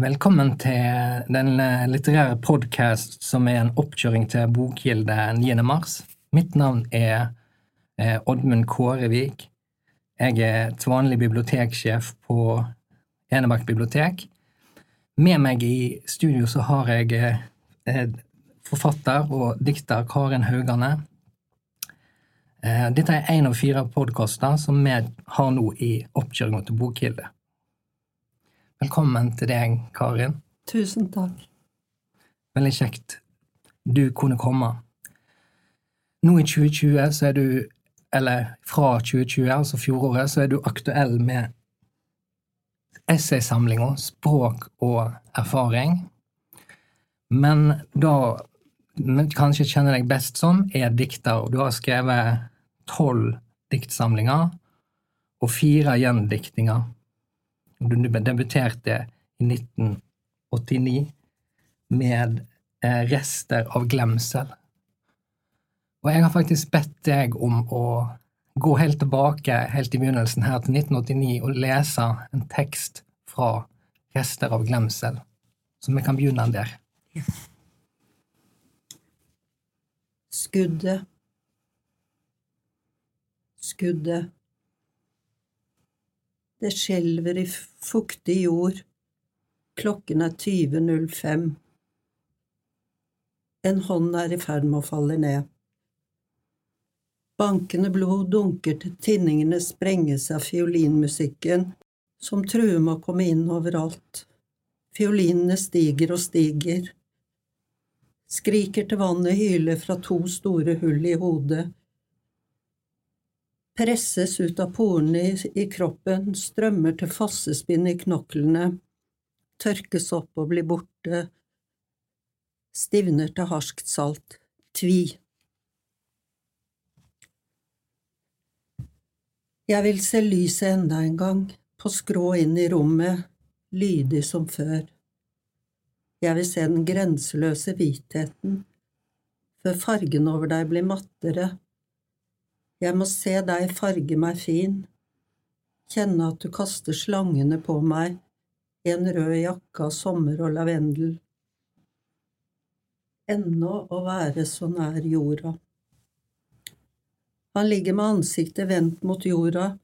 Velkommen til den litterære podkast som er en oppkjøring til Bokgilde 9. mars. Mitt navn er eh, Oddmund Kårevik. Jeg er til vanlig biblioteksjef på Enebakk bibliotek. Med meg i studio så har jeg eh, forfatter og dikter Karin Haugane. Eh, dette er én av fire podkaster som vi har nå i oppkjøringa til Bokkilde. Velkommen til deg, Karin. Tusen takk. Veldig kjekt du kunne komme. Nå i 2020 så er du, eller fra 2020, altså fjoråret, så er du aktuell med essaysamlinga Språk og erfaring. Men da kanskje kjenner deg best som, er dikter. Du har skrevet tolv diktsamlinger og fire gjendiktninger. Du debuterte i 1989 med eh, Rester av glemsel. Og jeg har faktisk bedt deg om å gå helt tilbake, helt i begynnelsen her til 1989, og lese en tekst fra Rester av glemsel. Så vi kan begynne der. Skuddet. Skuddet. Det skjelver i fuktig jord. Klokken er 20.05. En hånd er i ferd med å falle ned. Bankende blod dunker til tinningene sprenges av fiolinmusikken, som truer med å komme inn overalt. Fiolinene stiger og stiger skriker til vannet hyler fra to store hull i hodet. Presses ut av porene i kroppen, strømmer til fossespinn i knoklene, tørkes opp og blir borte, stivner til harskt salt, tvi. Jeg vil se lyset enda en gang, på skrå inn i rommet, lydig som før. Jeg vil se den grenseløse hvitheten, før fargen over deg blir mattere. Jeg må se deg farge meg fin, kjenne at du kaster slangene på meg i en rød jakke av sommer og lavendel. Ennå å være så nær jorda. Han ligger med ansiktet vendt mot jorda,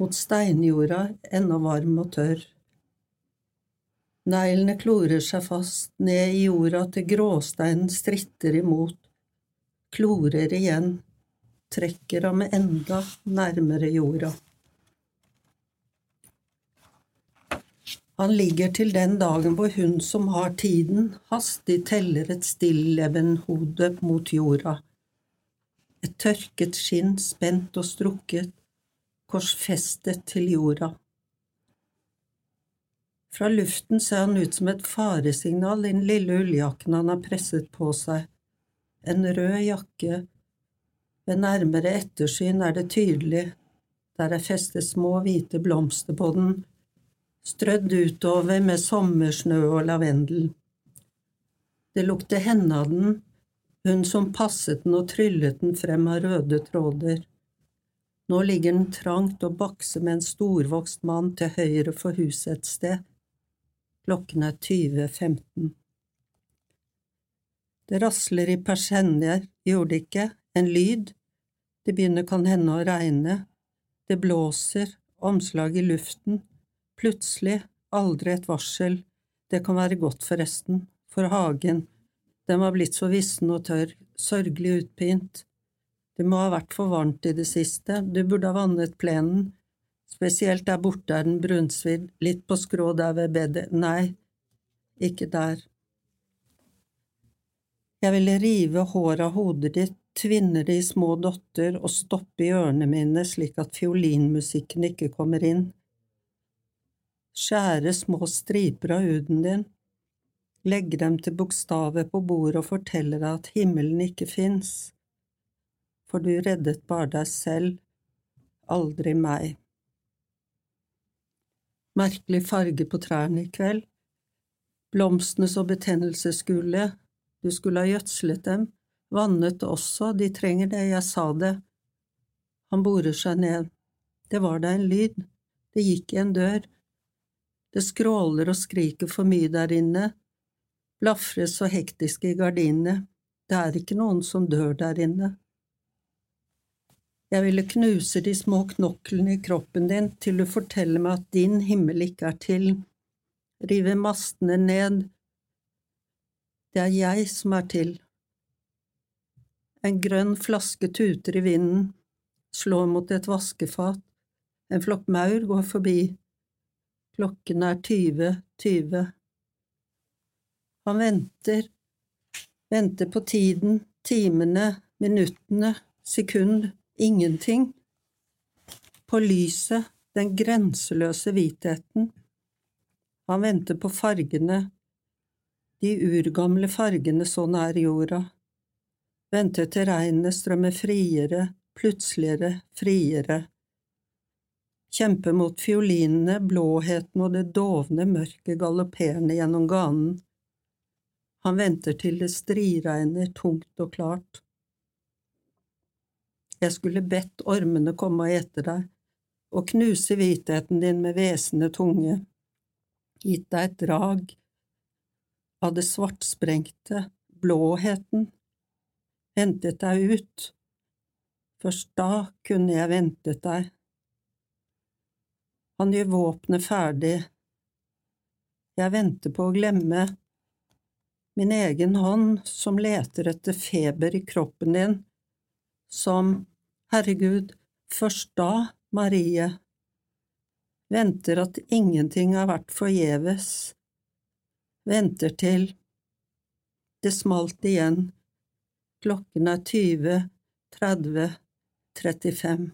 mot steinjorda, ennå varm og tørr. Neglene klorer seg fast ned i jorda til gråsteinen stritter imot, klorer igjen, trekker ham enda nærmere jorda. Han ligger til den dagen hvor hun som har tiden, hastig teller et stillebenhode mot jorda. Et tørket skinn spent og strukket, korsfestet til jorda. Fra luften ser han ut som et faresignal i den lille ulljakken han har presset på seg. En rød jakke. Ved nærmere ettersyn er det tydelig, der er festet små hvite blomster på den, strødd utover med sommersnø og lavendel. Det lukter henne av den, hun som passet den og tryllet den frem av røde tråder. Nå ligger den trangt og bakser med en storvokst mann til høyre for huset et sted Klokken er 20.15. Det rasler i persenner, gjorde det ikke, en lyd, det begynner kan hende å regne, det blåser, omslag i luften, plutselig, aldri et varsel, det kan være godt forresten, for hagen, den var blitt så vissen og tørr, sørgelig utpint, det må ha vært for varmt i det siste, du burde ha vannet plenen, Spesielt der borte er den brunsvidd, litt på skrå der ved bedet. Nei, ikke der. Jeg ville rive håret av hodet ditt, tvinne de små dotter og stoppe i ørene mine slik at fiolinmusikken ikke kommer inn. Skjære små striper av huden din, legge dem til bokstaver på bordet og fortelle deg at himmelen ikke fins, for du reddet bare deg selv, aldri meg. Merkelig farge på trærne i kveld. Blomstene så betennelsesgule, du skulle ha gjødslet dem, vannet også, de trenger det, jeg sa det. Han borer seg ned. Det var da en lyd, Det gikk i en dør. Det skråler og skriker for mye der inne, blafres så hektisk i gardinene. Det er ikke noen som dør der inne. Jeg ville knuse de små knoklene i kroppen din til du forteller meg at din himmel ikke er til, rive mastene ned. Det er jeg som er til. En grønn flaske tuter i vinden, slår mot et vaskefat, en flokk maur går forbi, klokken er tyve, tyve. Han venter, venter på tiden, timene, minuttene, sekund, ingenting. På lyset, den grenseløse hvitheten. Han venter på fargene, de urgamle fargene så nær jorda. Venter til regnet strømmer friere, plutseligere, friere. kjempe mot fiolinene, blåheten og det dovne mørket galopperende gjennom ganen. Han venter til det striregner tungt og klart. Jeg skulle bedt ormene komme og ete deg, og knuse hvitheten din med hvesende tunge, gitt deg et drag av det svartsprengte, blåheten, hentet deg ut, først da kunne jeg ventet deg. Han gjør våpenet ferdig, jeg venter på å glemme, min egen hånd som leter etter feber i kroppen din, som Herregud, først da, Marie, venter at ingenting har vært forgjeves, venter til det smalt igjen, klokken er 20, 30, 35.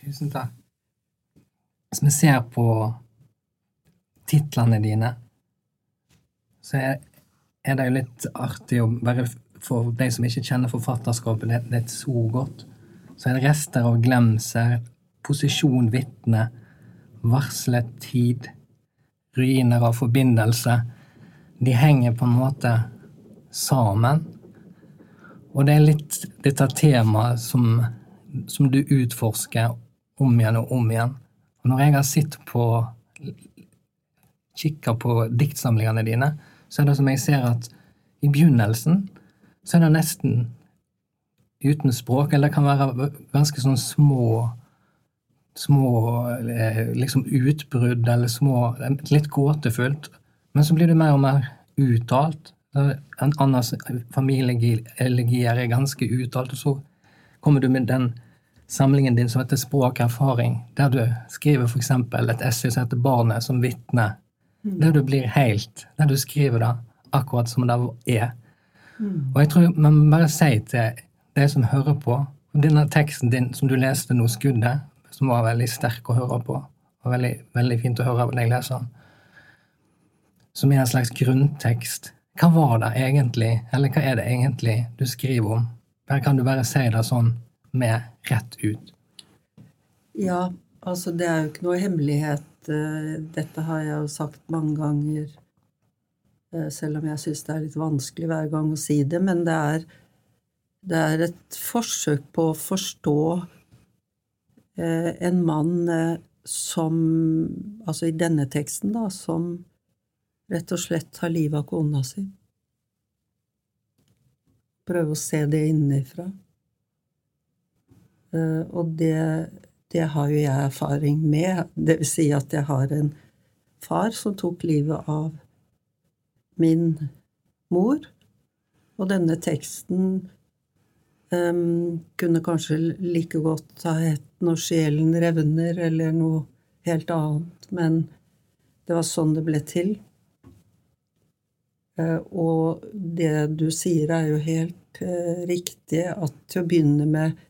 Tusen takk. Hvis vi ser på titlene dine, så er, er det jo litt artig å bare for de som ikke kjenner forfatterskapet det, det så godt, så er det rester av glemsel, posisjon vitne, varslet tid, ruiner av forbindelse. De henger på en måte sammen. Og det er litt dette temaet som, som du utforsker om igjen og om igjen. Og når jeg har sett på Kikka på diktsamlingene dine, så er det som jeg ser at i begynnelsen så er det nesten uten språk, eller det kan være ganske sånn små Små eh, liksom utbrudd eller små Litt gåtefullt. Men så blir det mer og mer uttalt. En annen familieelegier er ganske uttalt, og så kommer du med den samlingen din som heter Språk erfaring, der du skriver f.eks. et essay som heter Barnet som vitne. Mm. Der du blir helt, der du skriver det akkurat som det er. Mm. Og jeg tror man må bare si til de som hører på Denne teksten din som du leste nå, 'Skuddet', som var veldig sterk å høre på, og veldig, veldig fint å høre når jeg leser den, som er en slags grunntekst. Hva var det egentlig, eller hva er det egentlig du skriver om? Her kan du bare si det sånn med rett ut. Ja, altså det er jo ikke noe hemmelighet. Eh, dette har jeg jo sagt mange ganger Eh, selv om jeg syns det er litt vanskelig hver gang å si det. Men det er, det er et forsøk på å forstå eh, en mann som Altså i denne teksten, da, som rett og slett tar livet av kona si. Prøve å se det innenfra. Og det, det har jo jeg erfaring med. Det vil si at jeg har en far som tok livet av min mor. Og denne teksten um, kunne kanskje like godt ha hett 'Når sjelen revner', eller noe helt annet, men det var sånn det ble til. Uh, og det du sier, er jo helt uh, riktig, at til å begynne med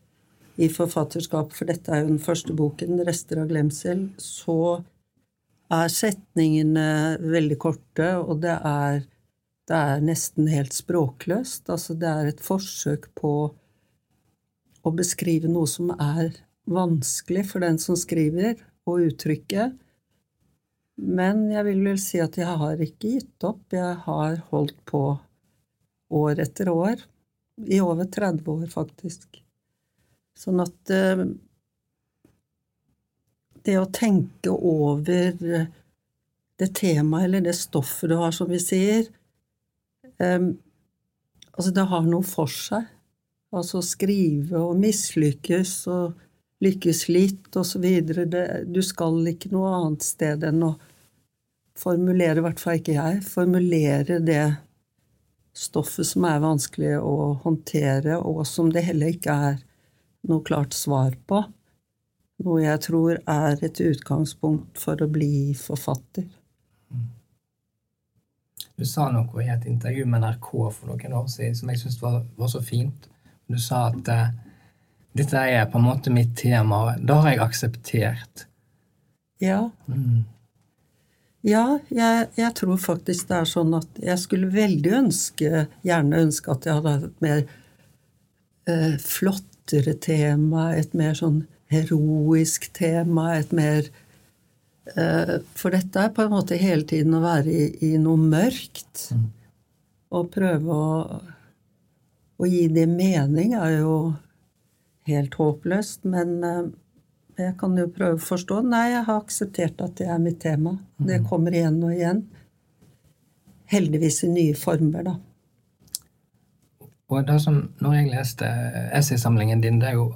i forfatterskap, for dette er jo den første boken, 'Rester av glemsel', så er setningene veldig korte, og det er, det er nesten helt språkløst. Altså, det er et forsøk på å beskrive noe som er vanskelig for den som skriver, å uttrykke. Men jeg vil vel si at jeg har ikke gitt opp. Jeg har holdt på år etter år. I over 30 år, faktisk. Sånn at eh, det å tenke over det temaet eller det stoffet du har, som vi sier um, Altså, det har noe for seg. Altså skrive og mislykkes og lykkes litt videre. Du skal ikke noe annet sted enn å formulere, i hvert fall ikke jeg, formulere det stoffet som er vanskelig å håndtere, og som det heller ikke er noe klart svar på. Noe jeg tror er et utgangspunkt for å bli forfatter. Du sa noe i et intervju med NRK for noen år siden som jeg syntes var, var, så fint. Du sa at uh, dette er på en måte mitt tema. og Det har jeg akseptert. Ja. Mm. Ja, jeg, jeg, tror faktisk det er sånn at jeg skulle veldig ønske, gjerne ønske at jeg hadde et mer eh, flottere tema, et mer sånn heroisk tema, et mer Eh, for dette er på en måte hele tiden å være i, i noe mørkt. Mm. Og prøve å, å, gi det mening er jo helt håpløst. Men eh, jeg kan jo prøve å forstå. Nei, jeg har akseptert at det er mitt tema. Det mm. kommer igjen og igjen. Heldigvis i nye former, da. Og det som, når jeg leste essaysamlingen din, det er jo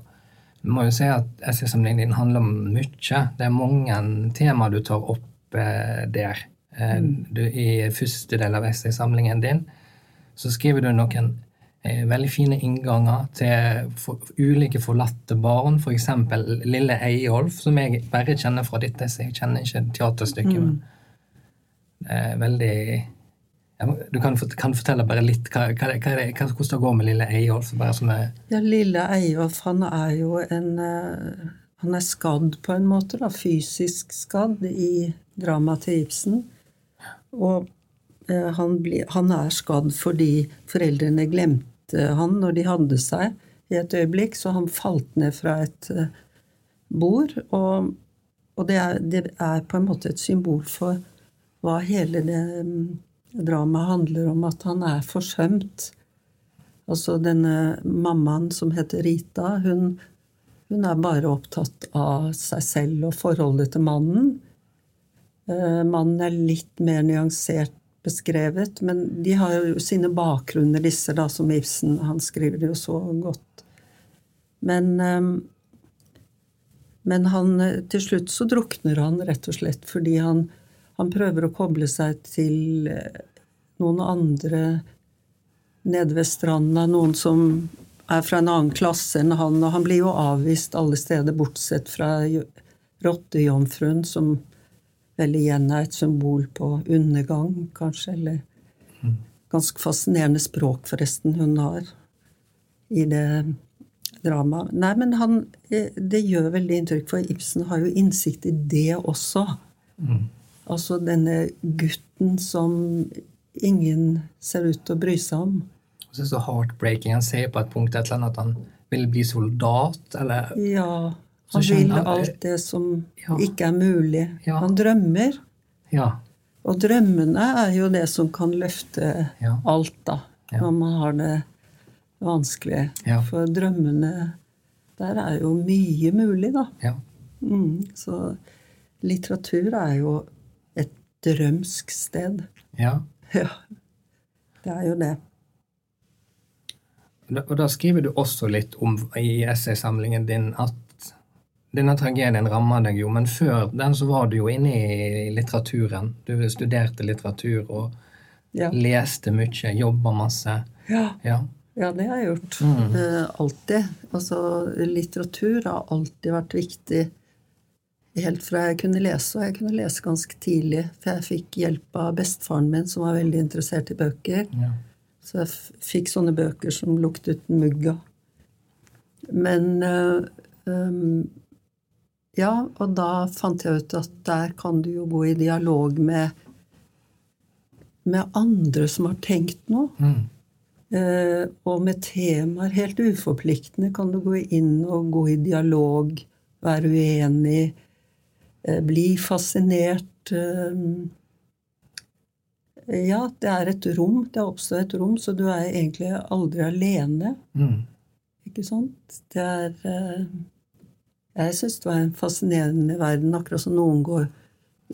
må jo si at essaysamlingen din handler om mye. Det er mange temaer du tar opp eh, der. Eh, mm. du, I første del av essaysamlingen din så skriver du noen veldig fine innganger til for, ulike forlatte barn. F.eks. For Lille Eyolf, som jeg bare kjenner fra ditt så Jeg kjenner ikke teaterstykket, mm. men eh, veldig du kan, kan, fortelle bare litt hva, hva, hva, hvordan det går med lille Eyolf? Ja, lille Eyolf han er jo en uh, Han er skadd på en måte, da, fysisk skadd i dramaet til Ibsen. Og han, bli, han, er skadd fordi foreldrene glemte han når de hadde seg i et øyeblikk, så han falt ned fra et uh, bord. Og, og det, er, det, er, på en måte et symbol for hva hele det um, dramaet handler om at han er forsømt. Altså denne mammaen som heter Rita, hun, hun er bare opptatt av seg selv og forholdet til mannen. Eh, mannen er litt mer nyansert beskrevet, men de har jo sine bakgrunner, disse, da, som Ibsen. Han skriver det jo så godt. Men, eh, men han, til slutt så drukner han rett og slett fordi han han prøver å koble seg til eh, noen andre nede ved stranda, noen som er fra en annen klasse enn han, og han blir jo avvist alle steder, bortsett fra rottejomfruen, som vel igjen er et symbol på undergang, kanskje, eller mm. Ganske fascinerende språk, forresten, hun har i det dramaet. Nei, men han eh, Det gjør veldig inntrykk, for Ibsen har jo innsikt i det også. Mm. Altså denne gutten som ingen ser ut til å bry seg om. Og så er det så heartbreaking. Han sier på et punkt et eller annet at han vil bli soldat, eller Ja. Han vil alt det som ja. ikke er mulig. Ja. Han drømmer. Ja. Og drømmene er jo det som kan løfte alt, da. Når man har det vanskelig. For drømmene Der er jo mye mulig, da. Mm, så litteratur er jo et drømsk sted. Ja. ja. Det er jo det. Og da skriver du også litt om i essaysamlingen din at denne tragedien rammer deg jo, men før den så var du jo inne i litteraturen. Du studerte litteratur og ja. leste mye, jobba masse. Ja. ja. ja. det har jeg gjort. Mm. Uh, alltid. Altså, litteratur har alltid vært viktig helt fra jeg kunne lese, og jeg kunne lese ganske tidlig. For jeg fikk hjelp av bestefaren min, som var veldig interessert i bøker. Ja. Så jeg fikk sånne bøker som luktet mugg av. Men øh, øh, Ja, og da fant jeg ut at der kan du jo gå i dialog med, med andre som har tenkt noe. Mm. Eh, og med temaer helt uforpliktende kan du gå inn og gå i dialog, være uenig, Eh, bli fascinert eh, Ja, det er et rom. Det oppstår et rom, så du er egentlig aldri alene. Mm. Ikke sant? Det er eh, Jeg syns det var en fascinerende verden, akkurat som noen går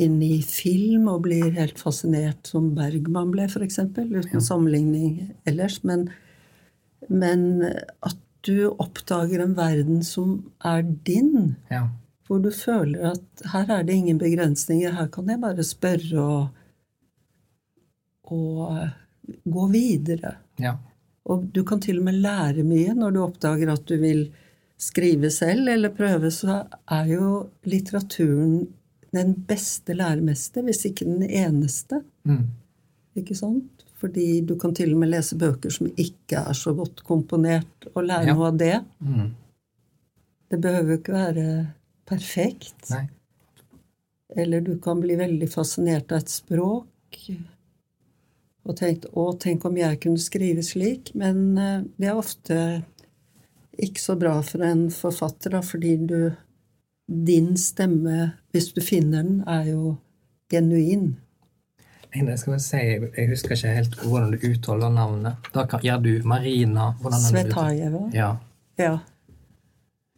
inn i film og blir helt fascinert, som Bergman ble, f.eks., uten ja. sammenligning ellers. Men, men, at du oppdager en verden som er din, ja. hvor du føler at her er det ingen begrensninger, her kan jeg bare spørre og, og gå videre. Ja. Og du kan til og med lære mye når du oppdager at du vil skrive selv eller prøve, så er jo litteraturen den beste læremester, hvis ikke den eneste. Mm. Ikke sant? Fordi du kan til og med lese bøker som ikke er så godt komponert, og lære ja. noe av det. Mm. Det behøver jo ikke være perfekt. Nei. Eller du kan bli veldig fascinert av et språk og tenkt 'Å, tenk om jeg kunne skrive slik'. Men uh, det er ofte ikke så bra for en forfatter, da, fordi du din stemme, hvis du finner den, er jo genuin. Jeg skal bare si, jeg husker ikke helt hvordan du uttaler navnet. Da gjør du Marina Svetajeva. Ja. ja.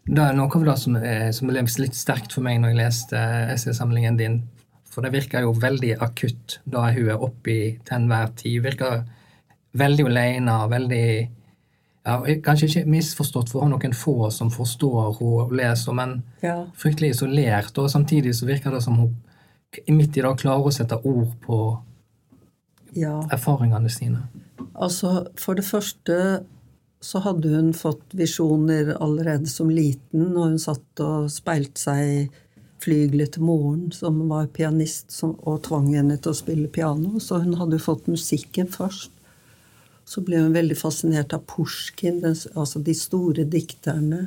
Det er noe av det som, som ble litt sterkt for meg når jeg leste essaysamlingen din. For det virker jo veldig akutt da hun er oppe til enhver tid. Virker veldig alene, veldig ja, Kanskje ikke misforstått, for det har noen få som forstår henne og leser, men ja. fryktelig isolert. Og samtidig så virker det som hun midt i dag klarer å sette ord på ja. erfaringene sine. Altså, for det første så hadde hun fått visjoner allerede som liten, og hun satt og speilte seg i flygelet til moren, som var pianist og tvang henne til å spille piano. Så hun hadde jo fått musikken først så ble hun veldig fascinert av Pushkin, altså de store dikterne.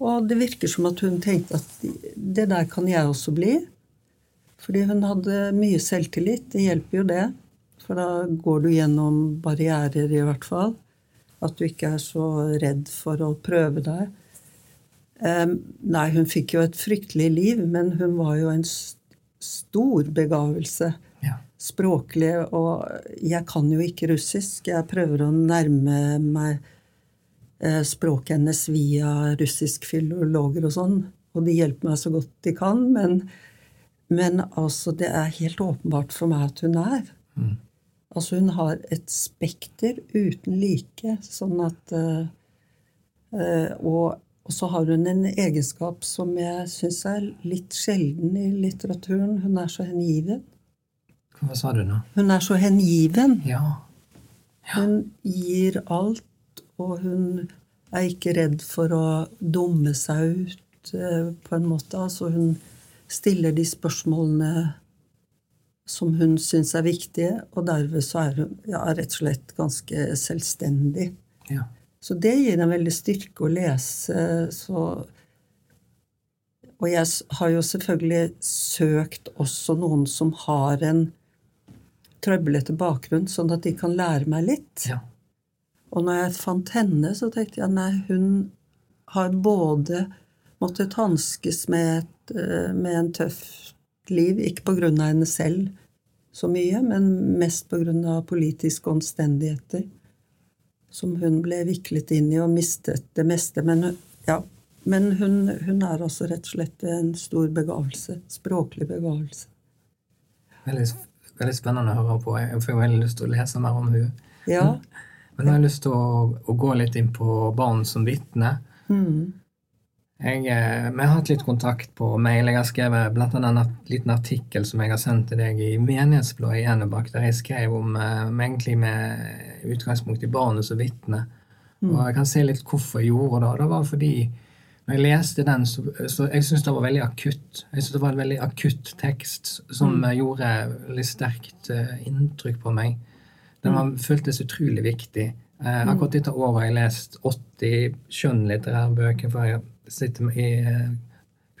Og det virker som at hun tenkte at det der kan jeg også bli. Fordi hun hadde mye selvtillit. Det hjelper jo det. For da går du gjennom barrierer, i hvert fall. At du ikke er så redd for å prøve deg. Nei, hun fikk jo et fryktelig liv, men hun var jo en stor begavelse språklig, og jeg kan jo ikke russisk. Jeg prøver å nærme meg eh, språket hennes via russisk filologer og sånn, og de hjelper meg så godt de kan, men, men altså, det er helt åpenbart for meg at hun er. Mm. Altså, hun har et spekter uten like, sånn at uh, uh, og, og så har hun en egenskap som jeg syns er litt sjelden i litteraturen. Hun er så hengiven. Hva sa du nå? Hun er så hengiven. Ja. ja. Hun gir alt, og hun er ikke redd for å dumme seg ut eh, på en måte. Altså hun stiller de spørsmålene som hun syns er viktige, og derved så er hun ja, rett og slett ganske selvstendig. Ja. Så det gir en veldig styrke å lese. så og jeg har jo selvfølgelig søkt også noen som har en trøblete bakgrunn, sånn at de kan lære meg litt. Ja. Og når jeg fant henne, så tenkte jeg nei, hun har både måttet hanskes med, et, eh, med en tøff liv, ikke på grunn av henne selv så mye, men mest på grunn av politiske omstendigheter som hun ble viklet inn i og mistet det meste. Men, ja, men hun, hun, er altså rett og slett en stor begavelse. Språklig begavelse. Veldig veldig spennende å høre på. Jeg får veldig lyst til å lese mer om henne. Ja. Men jeg har lyst til å, å gå litt inn på barn som vitne. Mm. Jeg, eh, vi har hatt litt kontakt på mail. Jeg har skrevet blant annet en liten artikkel som jeg har sendt til deg i Menighetsbladet i Enebakk, der jeg skrev om eh, egentlig med utgangspunkt i barnet som vitne. Mm. Og jeg kan se litt hvorfor jeg gjorde det. Det var fordi når jeg leste den, så, så jeg syns det var veldig akutt. Jeg synes Det var en veldig akutt tekst som mm. gjorde veldig sterkt uh, inntrykk på meg. Den var, mm. føltes utrolig viktig. Uh, akkurat dette året har jeg lest 80 skjønnlitterære bøker, for jeg sitter i uh,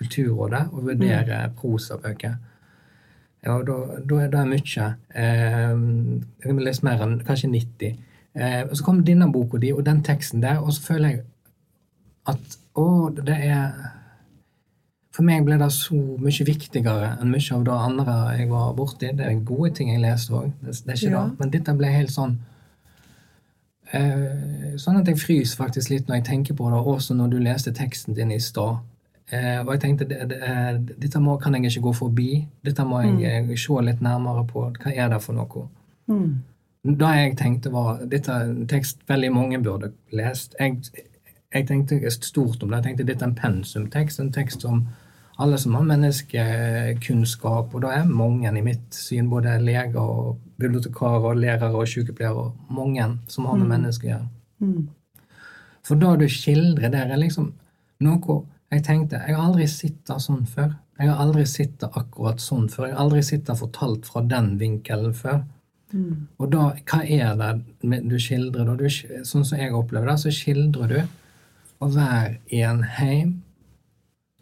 Kulturrådet og vurderer mm. prosabøker. Ja, og da, da er det mye. Uh, jeg har lest mer enn kanskje 90. og så kom denne boka di og den teksten der, og så føler jeg at og det er For meg ble det så mye viktigere enn mye av det andre jeg var borti. Det er gode ting jeg leste òg, det, det, er ikke ja. det. Men dette ble helt sånn eh, Sånn at jeg fryser faktisk litt når jeg tenker på det, også når du leste teksten din i stad. Eh, og jeg tenkte det, det, eh, dette må, kan jeg ikke gå forbi. Dette må jeg mm. se litt nærmere på. Hva er det for noe? Mm. Det jeg tenkte var Dette er en tekst veldig mange burde lest. Jeg, jeg tenkte stort om det. Jeg tenkte dette er en pensumtekst. En tekst som alle som har menneskekunnskap, og da er mange i mitt syn, både leger og bibliotekarer og lærere og sykepleiere, og mange som har med Mm. mennesker å gjøre. Mm. For da du skildrer der, er liksom noe jeg tenkte Jeg har aldri sett sånn før. Jeg har aldri sett akkurat sånn før. Jeg har aldri sett fortalt fra den vinkelen før. Mm. Og da, hva er det du skildrer da? Du, sånn som jeg opplever det, så skildrer du å være i en heim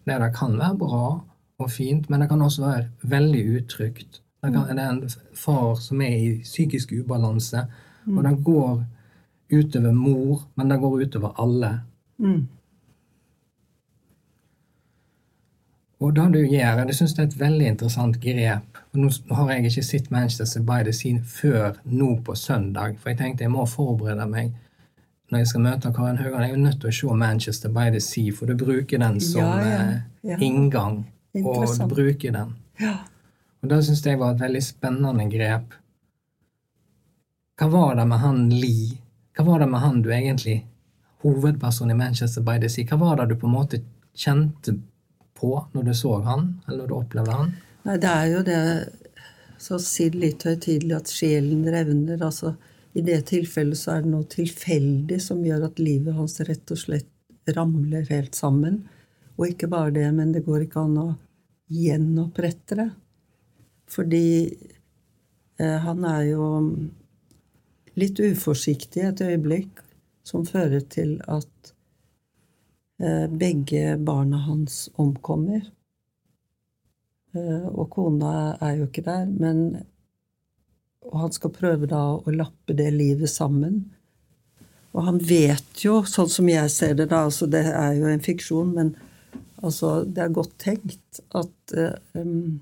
der det kan være bra og fint, men det kan også være veldig utrygt. Det, kan, det er en far som er i psykisk ubalanse, og det går utover mor, men det går utover alle. Mm. Og det du gjør, det syns jeg er et veldig interessant grep. Nå har jeg ikke sett Manchester by the Scene før nå på søndag, for jeg tenkte jeg må forberede meg når jeg skal møte Karin Haugan. Jeg er jo nødt til å se Manchester by the Sea, for du bruker den som Ja, ja, eh, ja. inngang. Og du bruker den. Ja. Og det syns jeg var et veldig spennende grep. Hva var det med han Lee? Hva var det med han du egentlig Hovedpersonen i Manchester by the Sea. Hva var det du på en måte kjente på når du så han, eller når du opplevde han? Nei, det er jo det Så å si det litt høytidelig at sjelen revner. altså I det tilfellet så er det noe tilfeldig som gjør at livet hans rett og slett ramler helt sammen. Og ikke bare det, men det går ikke an å gjenopprette det. Fordi eh, han er jo litt uforsiktig et øyeblikk, som fører til at eh, begge barna hans omkommer. Eh, og kona er jo ikke der, men Og han skal prøve da å lappe det livet sammen. Og han vet jo, sånn som jeg ser det, da altså Det er jo en fiksjon, men altså, det er godt tenkt at eh, um,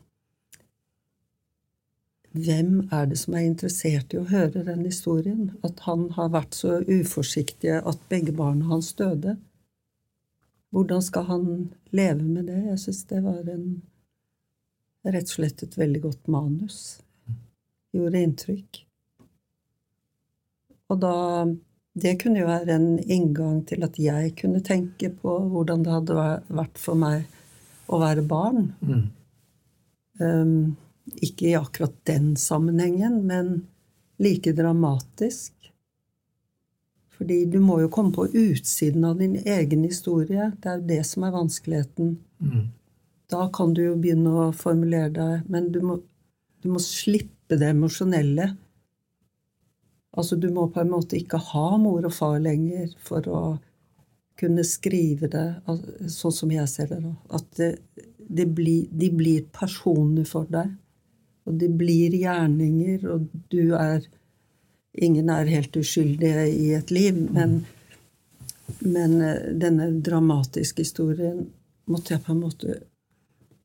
Hvem er det som er interessert i å høre den historien? At han har vært så uforsiktig at begge barna hans døde. Hvordan skal han leve med det? Jeg syns det var en rett og slett et veldig godt manus. Gjorde inntrykk. Og da Det kunne jo være en inngang til at jeg kunne tenke på hvordan det hadde vært for meg å være barn. Mm. Um, ikke i akkurat den sammenhengen, men like dramatisk. Fordi du må jo komme på utsiden av din egen historie. Det er jo det som er vanskeligheten. Mm. Da kan du jo begynne å formulere deg, men du må, du må slippe det emosjonelle. Altså, du må på en måte ikke ha mor og far lenger for å kunne skrive det sånn som jeg ser det. nå. At det, det blir, de blir personer for deg. Og de blir gjerninger, og du er Ingen er helt uskyldige i et liv, men, men eh, denne dramatiske historien måtte jeg på en måte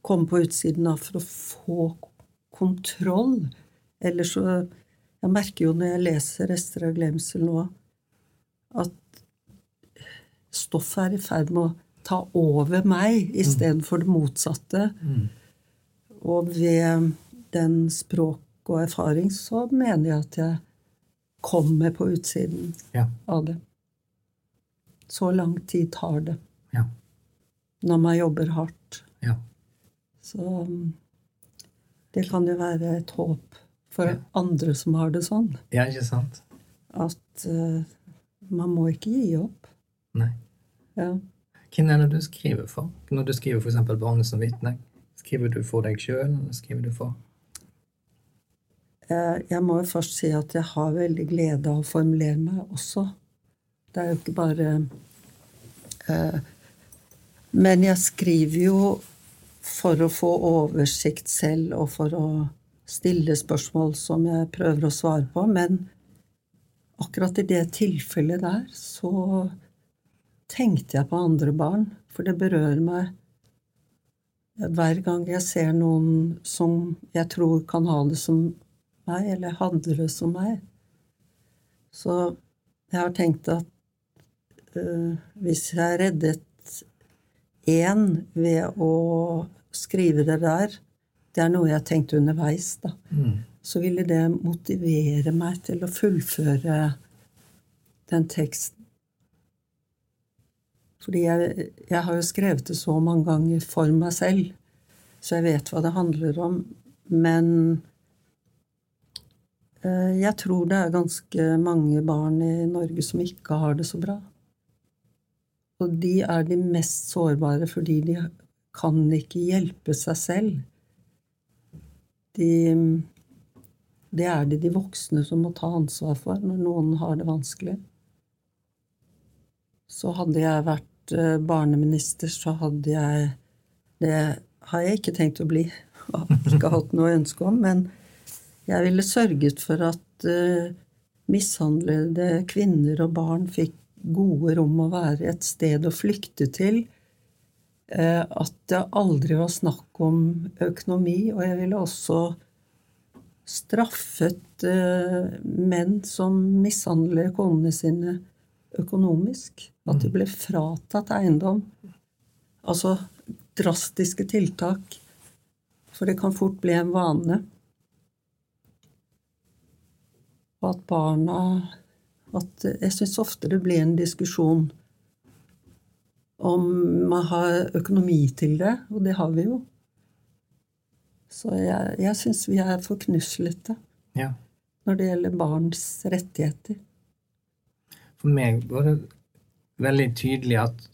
komme på utsiden av for å få kontroll. Ellers så Jeg merker jo når jeg leser 'Rester av glemsel' nå, at stoffet er i ferd med å ta over meg istedenfor det motsatte. Mm. Og ved den språk og erfaring så mener jeg at jeg kommer på utsiden Ja. av det. Så lang tid tar det Ja. når man jobber hardt. Ja. Så det kan jo være et håp for andre som har det sånn. ja, ikke sant? At uh, man må ikke gi opp. Nei. Ja. Hvem er det du skriver for? Når du skriver f.eks. 'Barnet som vitne', skriver du for deg sjøl, eller skriver du for Eh, Jeg må jo først si at jeg har veldig glede av å formulere meg også. Det er jo ikke bare eh, Men jeg skriver jo for å få oversikt selv, og for å stille spørsmål som jeg prøver å svare på. Men akkurat i det tilfellet der så tenkte jeg på andre barn, for det berører meg hver gang jeg ser noen som jeg tror kan ha det som meg, eller hadde det som meg. Så jeg har tenkt at øh, hvis jeg reddet én ved å skrive det der. Det er noe jeg tenkte underveis, da. Mm. Så ville det motivere meg til å fullføre den teksten. Fordi jeg, jeg har jo skrevet det så mange ganger for meg selv, så jeg vet hva det handler om. Men eh, jeg tror det er ganske mange barn i Norge som ikke har det så bra. Og de er de mest sårbare fordi de kan ikke hjelpe seg selv. De, det er det de voksne som må ta ansvar for når noen har det vanskelig. Så hadde jeg vært eh, barneminister, så hadde jeg Det har jeg ikke tenkt å bli. Jeg har Ikke hatt noe ønske om. Men jeg ville sørget for at uh, mishandlede kvinner og barn fikk gode rom å være, et sted å flykte til. Uh, at det aldri var snakk om økonomi. Og jeg ville også straffet uh, menn som mishandler konene sine økonomisk. At de ble fratatt eiendom. Altså drastiske tiltak. For det kan fort bli en vane. Og at barna at Jeg syns ofte det blir en diskusjon om man har økonomi til det, og det har vi jo. Så jeg, jeg syns vi er for knuslete Ja. når det gjelder barns rettigheter. For meg var det veldig tydelig at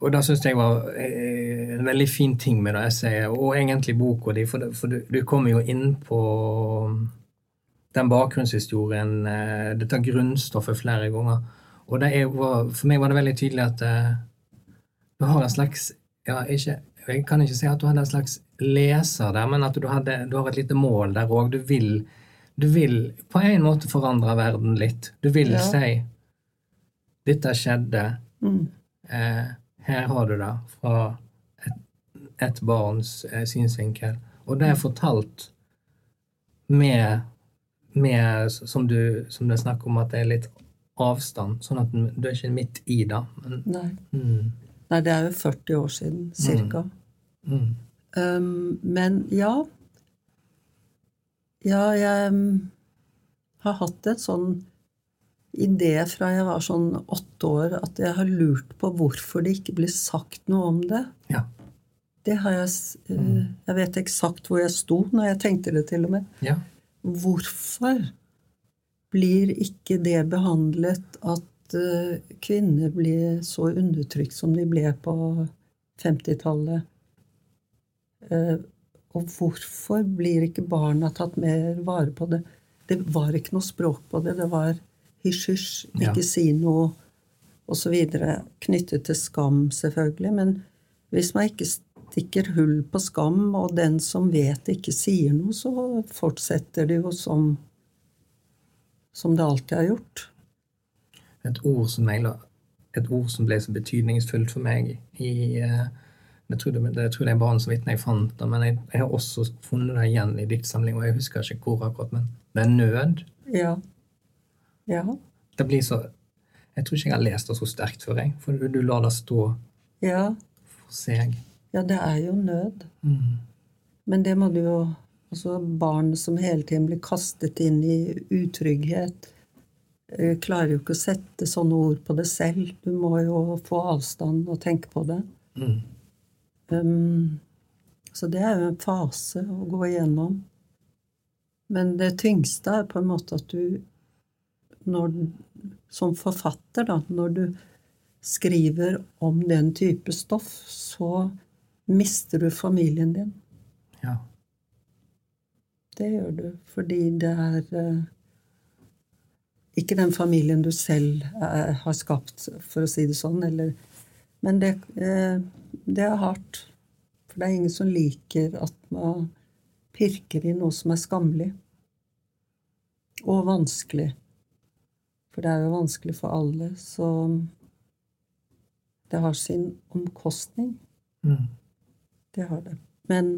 Og det syns jeg var eh, en veldig fin ting med det essayet, og egentlig boka di, for, det, for du, du kommer jo inn på den bakgrunnshistorien, det dette grunnstoffet, flere ganger. Og det er, for meg var det veldig tydelig at uh, du har en slags ja, ikke, Jeg kan ikke si at du hadde en slags leser der, men at du, hadde, du har et lite mål der òg. Du du vil på en måte forandre verden litt. Du vil Ja. si 'Dette skjedde'. Mm. Eh, her har du det fra et, et barns eh, synsvinkel. Og det er fortalt med, med som, du, som det er snakk om, at det er litt avstand. Sånn at du er ikke midt i det. Men, Nei. mm, Nei, det er jo 40 år siden, cirka. mm, Um, men ja Ja, jeg um, har hatt et sånn idé fra jeg var sånn åtte år, at jeg har lurt på hvorfor det ikke blir sagt noe om det. ja. Det har jeg uh, Jeg vet eksakt hvor jeg sto når jeg tenkte det, til og med. ja. Hvorfor blir ikke det behandlet at eh, kvinner blir så undertrykt som de ble på 50-tallet? Eh, og hvorfor blir ikke barna tatt mer vare på det? Det var ikke noe språk på det. Det var hysj-hysj, Ja. ikke si noe, osv. Knyttet til skam, selvfølgelig. Men hvis man ikke stikker hull på skam, og den som vet ikke sier noe, så fortsetter det jo som, som det alltid har gjort. Et ord som jeg et ord som ble så betydningsfullt for meg i eh, jeg tror det, jeg tror det er barn så vidt jeg fant det, men jeg, jeg har også funnet det igjen i diktsamling, og jeg husker ikke hvor akkurat, men det er nød. Ja. Ja. Det blir så Jeg tror ikke jeg har lest det så sterkt før, jeg, for du, du lar det stå Ja. for seg. Ja, det er jo nød. Mm. Men det må du jo Altså barn som hele tiden blir kastet inn i utrygghet, Jeg klarer jo ikke å sette sånne ord på det selv. Du må jo få avstand og tenke på det. Mm. Um, så det er jo en fase å gå igjennom. Men det tyngste er på en måte at du når, Som forfatter, da, når du skriver om den type stoff, så mister du familien din. Ja. Det gjør du fordi det er eh, ikke den familien du selv eh, har skapt, for å si det sånn. Eller, men det, eh, det er hardt. For det er ingen som liker at man pirker i noe som er skammelig. Og vanskelig. For det er jo vanskelig for alle. Så det har sin omkostning. Mm. Det har det. Men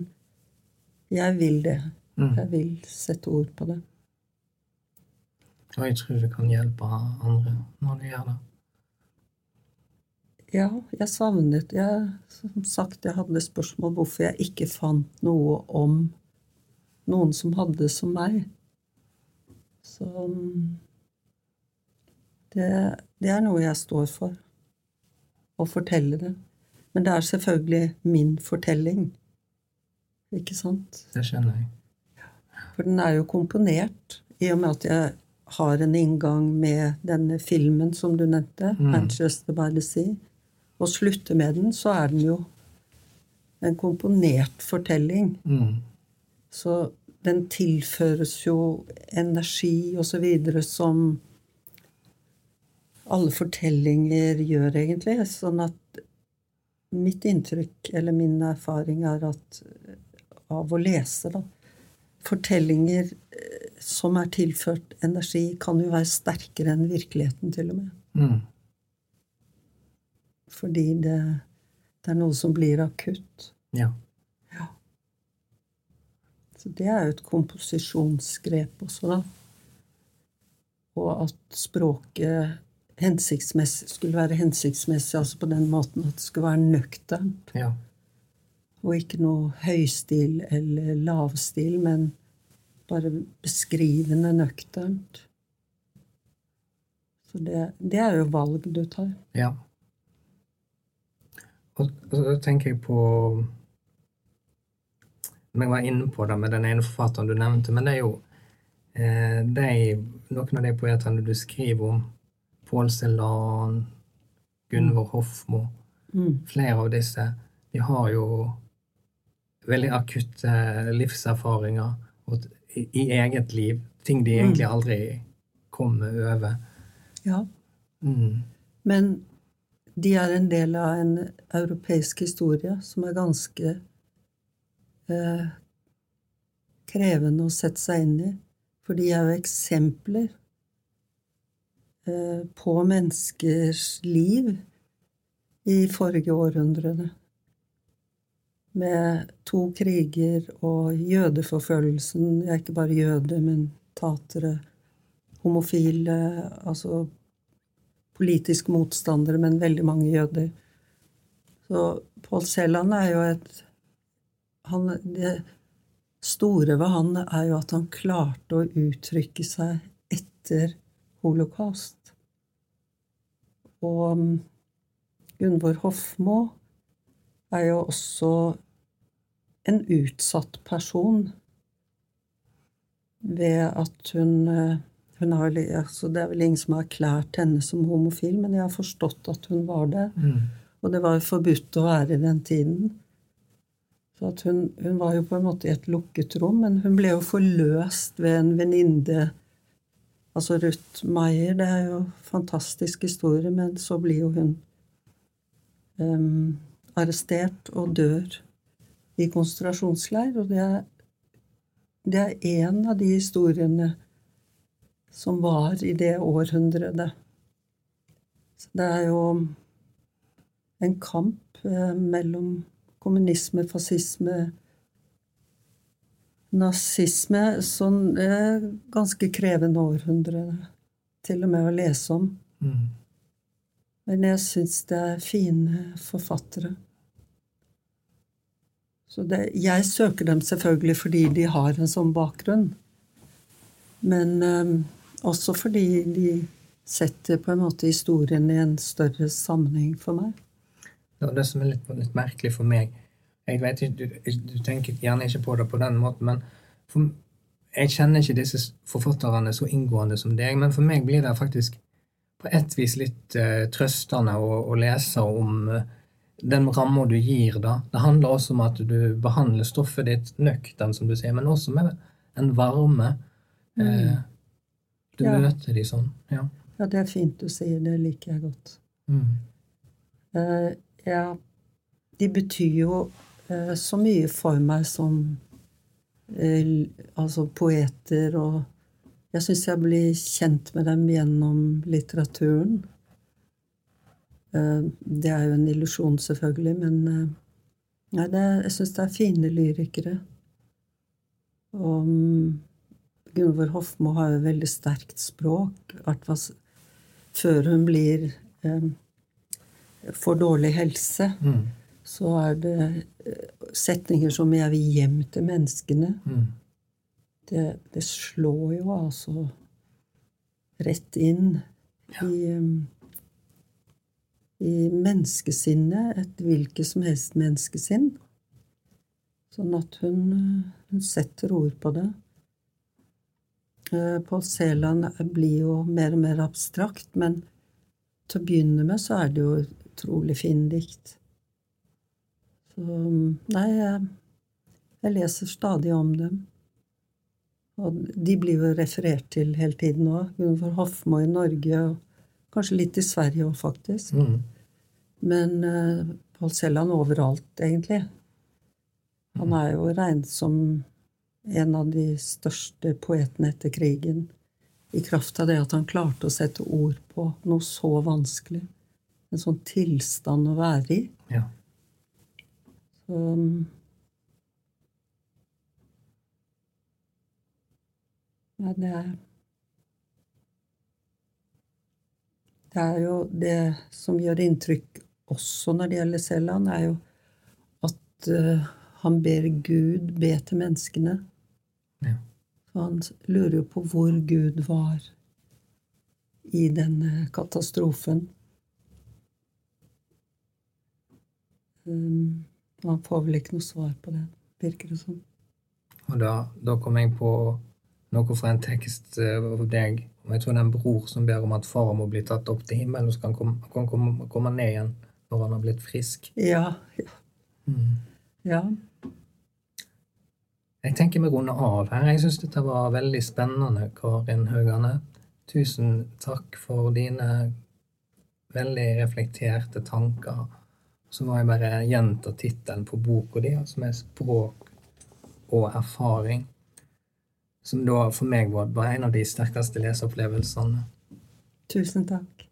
jeg vil det. Mm. Jeg vil sette ord på det. Og jeg tror det kan hjelpe andre når du gjør det. Ja, jeg savnet jeg, Som sagt, jeg hadde spørsmål hvorfor jeg ikke fant noe om noen som hadde det som meg. Så det, det er noe jeg står for. Å fortelle det. Men det er selvfølgelig min fortelling. Ikke sant? Det skjønner jeg. For den er jo komponert i og med at jeg har en inngang med denne filmen som du nevnte, Mm. 'Manchester by the Sea', og slutter med den, så er den jo en komponert fortelling. Mm. Så den tilføres jo energi og så videre som alle fortellinger gjør, egentlig. Sånn at mitt inntrykk, eller min erfaring, er at av å lese, da Fortellinger eh, som er tilført energi, kan jo være sterkere enn virkeligheten, til og med. Mm. Fordi det, det er noe som blir akutt. Ja. Så det er jo et komposisjonsgrep også, da. Og at språket hensiktsmessig, skulle være hensiktsmessig altså på den måten at det skulle være nøkternt. ja. Og ikke noe høystil eller lavstil, men bare beskrivende nøkternt. Så det, det er jo valg du tar. Ja. Og, og så tenker jeg på Jeg var inne på det med den ene forfatteren du nevnte, men det er jo eh, de, noen av de poetene du skriver om. Pål Celan, Gunvor Hofmo. Mm. Flere av disse de har jo veldig akutte livserfaringer og, i, i eget liv. Ting de egentlig aldri kommer over. Ja. Mm. Men de er en del av en europeisk historie som er ganske eh, krevende å sette seg inn i. For de er jo eksempler eh, på menneskers liv i forrige århundrede. Med to kriger og jødeforfølgelsen. Jeg er ikke bare jøde, men tatere, homofile, altså politiske motstandere, men veldig mange jøder. Så Paul Selland er jo et han, Det store ved han er jo at han klarte å uttrykke seg etter holocaust. Og um, Gunvor Hofmo er jo også en utsatt person ved at hun eh, hun har, altså det er vel ingen som har erklært henne som homofil, men jeg har forstått at hun var det. Mm. Og det var jo forbudt å være i den tiden. Så hun, hun var jo på en måte i et lukket rom, men hun ble jo forløst ved en venninne. Altså Ruth Maier, det er jo fantastisk historie, men så blir jo hun um, arrestert og dør i konsentrasjonsleir. Og det er, det en av de historiene som var i det århundret. Så det er jo en kamp eh, mellom kommunisme, fascisme, nazisme Sånn eh, ganske krevende århundre til og med å lese om. Mm. Men jeg syns det er fine forfattere. Så det, jeg søker dem selvfølgelig fordi de har en sånn bakgrunn. Men um, også fordi de setter på en måte historien i en større sammenheng for meg. Det er det som er litt, litt merkelig for meg. Jeg vet ikke, du, du, tenker gjerne ikke på det på den måten, men for, jeg kjenner ikke disse forfatterne så inngående som deg, men for meg blir det faktisk på et vis litt uh, trøstende å, å, lese om uh, den ramma du gir. da. Det handler også om at du behandler stoffet ditt nøkternt, som du sier, men også med en varme. Mm. Uh, du Ja. møter de sånn. Ja. Ja, det er fint du sier. Det liker jeg godt. Mm. Eh, ja, de betyr jo eh, så mye for meg som eh, altså poeter og Jeg syns jeg blir kjent med dem gjennom litteraturen. Eh, det er jo en illusjon, selvfølgelig, men eh, nei, det, jeg syns det er fine lyrikere. Og mm, Gunvor Hofmo har jo veldig sterkt språk, før hun blir eh, får dårlig helse, Mm. så er det eh, setninger som 'jeg vil hjem til menneskene'. Mm. Det, det slår jo altså rett inn i, um, i menneskesinnet, et hvilket som helst menneskesinn. Sånn at hun, hun setter ord på det. Eh, Pål Sæland blir jo mer og mer abstrakt, men til å begynne med så er det jo utrolig fin dikt. Så nei, jeg, jeg leser stadig om dem. Og de blir jo referert til hele tiden òg. Gunvor Hofmo i Norge, og kanskje litt i Sverige òg, faktisk. Mm. Men uh, Pål Selland overalt, egentlig. Han er jo regnet som en av de største poetene etter krigen. I kraft av det at han klarte å sette ord på noe så vanskelig. En sånn tilstand å være i. Ja. Så, um, det Det er jo det som gjør inntrykk også når det gjelder Selland, er jo at uh, han ber Gud be til menneskene. Ja. Så han lurer jo på hvor Gud var i denne katastrofen. Um, han får vel ikke noe svar på det, virker det som. Og da, da kom jeg på noe fra en tekst eh, av deg. Og jeg tror det er en bror som ber om at far må bli tatt opp til himmelen, og så kan han komme, komme, komme ned igjen når han har blitt frisk. Ja, ja. Mm. ja. Jeg tenker vi runder av her. Jeg syns dette var veldig spennende, Karin Haugane. Tusen takk for dine veldig reflekterte tanker. Så må jeg bare gjenta tittelen på boka di, som er 'Språk og erfaring'. Som da for meg var bare en av de sterkeste leseopplevelsene. Tusen takk.